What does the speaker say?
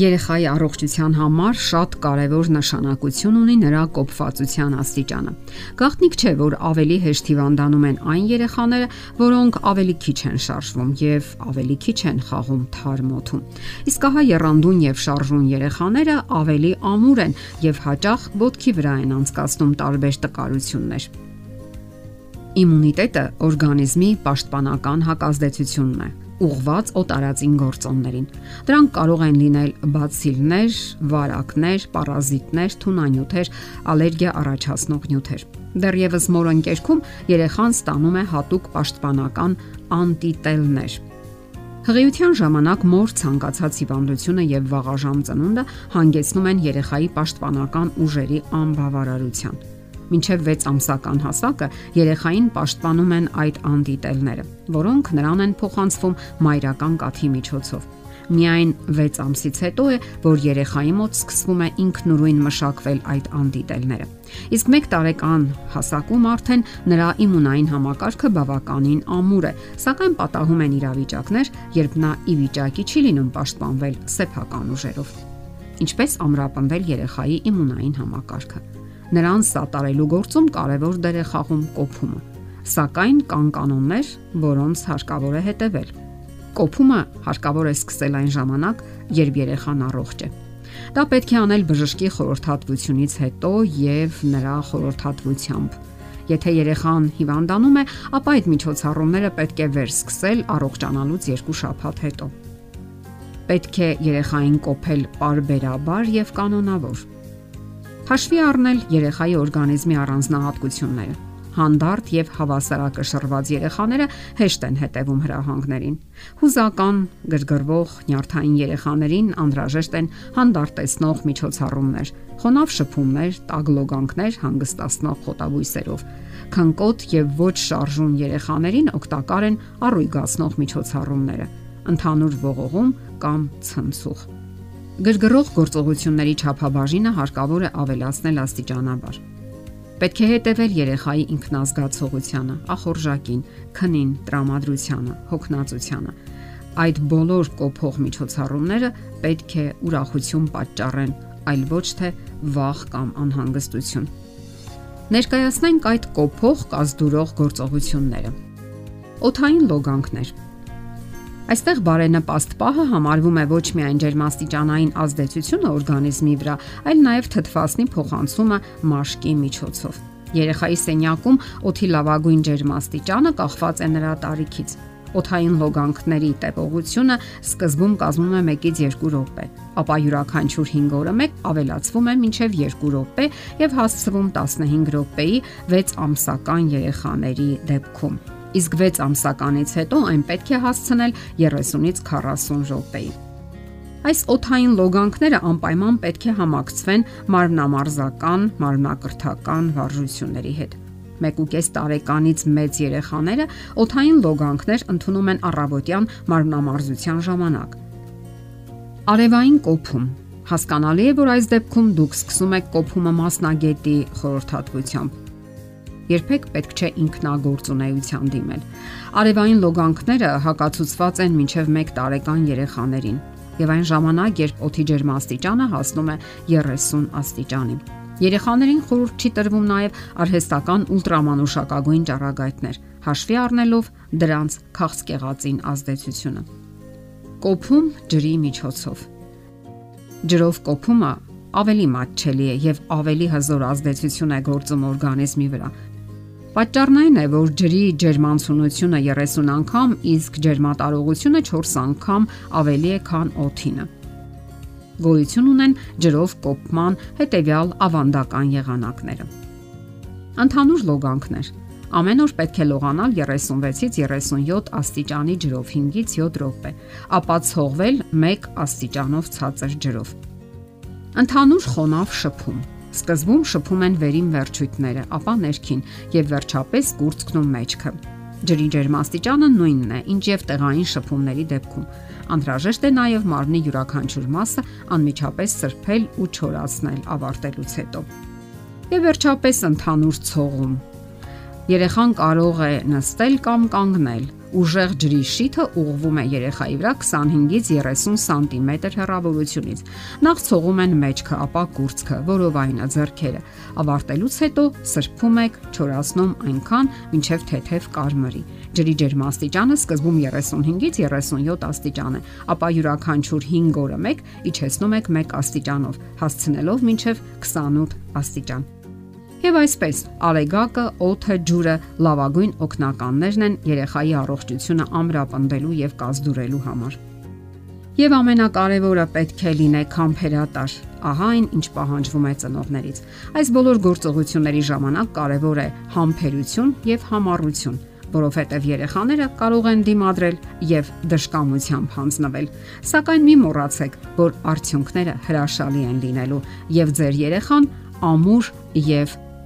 Երեխայի առողջության համար շատ կարևոր նշանակություն ունի նրա կոփվածության աստիճանը։ Գաղտնիք չէ, որ ավելի հեշտ հիվանդանում են այն երեխաները, որոնք ավելի քիչ են շարժվում եւ ավելի քիչ են խաղում թարմ օդում։ Իսկ ահա երանդուն եւ շարժուն երեխաները ավելի ամուր են եւ հաճախ ոտքի վրա են անցկացնում տարբեր տկարություններ։ Իմունիտետը օրգանիզմի պաշտպանական հակազդեցությունն է ուղված օտարածին գործոններին։ Դրանք կարող են լինել բացիլներ, վարակներ, պարազիտներ, թունանյութեր, ալերգիա առաջացնող նյութեր։ Դեռևս մորընկերքում երեխան ստանում է հատուկ պաշտպանական անտիտելներ։ Հղիության ժամանակ մոր ցանկացած հիվանդությունը եւ վաղաժամ ծնունդը հանգեցնում են երեխայի պաշտպանական ուժերի անբավարարության մինչև 6 ամսական հասակը երեխային պաշտպանում են այդ անդիտելները, որոնք նրան են փոխանցվում մայրական կաթի միջոցով։ Միայն 6 ամսից հետո է, որ երեխայի մոտ սկսվում է ինքնուրույն մշակվել այդ անդիտելները։ Իսկ 1 տարեկան հասակում արդեն նրա իմունային համակարգը բավականին ամուր է, սակայն պատահում են իրավիճակներ, երբ նա ի վիճակի չի լինում պաշտպանվել սեփական ուժերով։ Ինչպես ամրապնդել երեխայի իմունային համակարգը Նրան սատարելու գործում կարևոր դեր է խաղում կոփումը։ Սակայն կան կանոններ, որոնց հարկավոր է հետևել։ Կոփումը հարկավոր է սկսել այն ժամանակ, երբ երեխան առողջ է։ Դա պետք է անել բժշկի խորհրդատվությունից հետո եւ նրա խորհրդատվությամբ։ Եթե երեխան հիվանդանում է, ապա այդ միջոցառումները պետք է վերսկսել առողջանալուց 2 շաբաթ հետո։ Պետք է երեխային կոփել parberabar եւ կանոնավոր Հաշվի առնել երեխայի օրգանիզմի առանձնահատկությունները։ Հանդարտ եւ հավասարակշռված երեխաները հեշտ են հետևում հրահանգներին։ Հուզական, գրգռվող, նյարդային երեխաներին անհրաժեշտ են հանդարտեցնող միջոցառումներ, խոնավ շփումներ, տագլոգանքներ հանգստացնող խոտաբույսերով։ Քնկոտ եւ ոչ շարժուն երեխաներին օգտակար են առույգացնող միջոցառումները, ընդհանուր ողողում կամ ցնցուղ։ Գրգռող գործողությունների չափաբաժինը հարկավոր է ավելացնել աստիճանաբար։ Պետք է հետևել երեխայի ինքնազգացողությանը, ախորժակին, քնին, տրամադրությանը, հոգնածությանը։ Այդ բոլոր կոփող միջոցառումները պետք է ուրախություն պատճառեն, այլ ոչ թե վախ կամ անհանգստություն։ Ներկայացնենք այդ կոփող կազդուրող գործողությունները։ Օթային լոգանքներ Այստեղ բարենպաստ պահը համարվում է ոչ միայն ջերմաստիճանային ազդեցությունը օրգանիզմի վրա, այլ նաև թթվասնի փոխանցումը մաշկի միջոցով։ Երեխայի սենյակում օթի լավագույն ջերմաստիճանը կախված է նրա տարիքից։ Օթային լոգանքների տեպողությունը սկզբում կազմում է 1-ից 2 րոպե, ապա յուրաքանչյուր 5 օրը 1 ավելացվում է մինչև 2 րոպե եւ հասցվում 15 րոպեի 6 ամսական երեխաների դեպքում իսկ 6 ամսականից հետո այն պետք է հասցնել 30-ից 40 րոպեի։ Այս օթային լոգանքները անպայման պետք է համակցվեն մարմնամարզական, մարմնակրթական վարժությունների հետ։ 1.5 տարեկանից մեծ երեխաները օթային լոգանքներ ընդունում են առավոտյան մարմնամարզության ժամանակ։ Արևային կոփում Հասկանալի է, որ այս դեպքում դուք սկսում եք կոփումը մասնագետի խորհրդատվությամբ երբեք պետք չէ ինքնագործունեության դիմել։ Արևային լոգանքները հակացուցված են մինչև 1 տարեկան երեխաներին եւ այն ժամանակ, երբ օթի ջերմաստիճանը հասնում է 30 աստիճանի։ Երեխաներին խորհուրդ չի տրվում նաև արհեստական ուլտրամանուշակագույն ճառագայթներ, հաշվի առնելով դրանց քաղցկեղածին ազդեցությունը։ Կոփում ջրի միջոցով։ Ջրով կոփումը ավելի մատչելի է եւ ավելի հզոր ազդեցություն է գործում օրգանիզմի վրա, Պատճառն այն է, որ ջրի ջերմանցունությունը 30 անգամ, իսկ ջերմատարողությունը 4 անգամ ավելի է, քան օթինը։ Գոյություն ունեն ջրով կոփման հետևյալ ավանդական եղանակները։ Ընդհանուր լոգանքներ։ Ամեն օր պետք է լողանալ 36-ից 37 աստիճանի ջրով 5-ից 7 րոպե, ապա ցողվել 1 աստիճանով ցածր ջրով։ Ընդհանուր խոնավ շփում Սկզբում շփում են վերին վերջույթները, ապա ներքին եւ վերջապես կուրծքն ու մեջքը։ Ջրի ջերմաստիճանը նույնն է, ինչ եւ տեղային շփումների դեպքում։ Անհրաժեշտ է նաեւ մարմնի յուրաքանչյուր մասը անմիջապես սրբել ու չորացնել ավարտելուց հետո։ Եվ վերջապես ընդհանուր ցողում։ Երեխան կարող է նստել կամ կանգնել, ուժեղ ջրի շիթը ուղղվում է երեխայի վրա 25-ից 30 սանտիմետր հեռավորությունից։ Նախ ցողում են մեջքը, ապա կուրծքը, որովայնը, ձեռքերը։ Ավարտելուց հետո սրբում եք, չորացնում այնքան, մինչև թեթև կարմրի։ Ջրի ջերմաստիճանը սկզբում 35-ից 37 աստիճան է, ապա յուրաքանչյուր 5 օրը մեկ իջեցնում եք 1 աստիճանով, հասցնելով մինչև 28 աստիճան։ Եվ այսպես, արեգակը, օդը, ջուրը լավագույն օգնականներն են երեխայի առողջությունը ամրապնդելու եւ կազդուրելու համար։ Եվ ամենակարևորը պետք է լինեք համբերատար։ Ահա այն, ինչ պահանջվում է ծնողներից։ Այս բոլոր գործողությունների ժամանակ կարևոր է համբերություն եւ համառություն, որովհետև երեխաները կարող են դիմադրել եւ դժկամությամբ հանձնվել։ Սակայն մի մոռացեք, որ արդյունքները հրաշալի են լինելու եւ ձեր երեխան ամուր եւ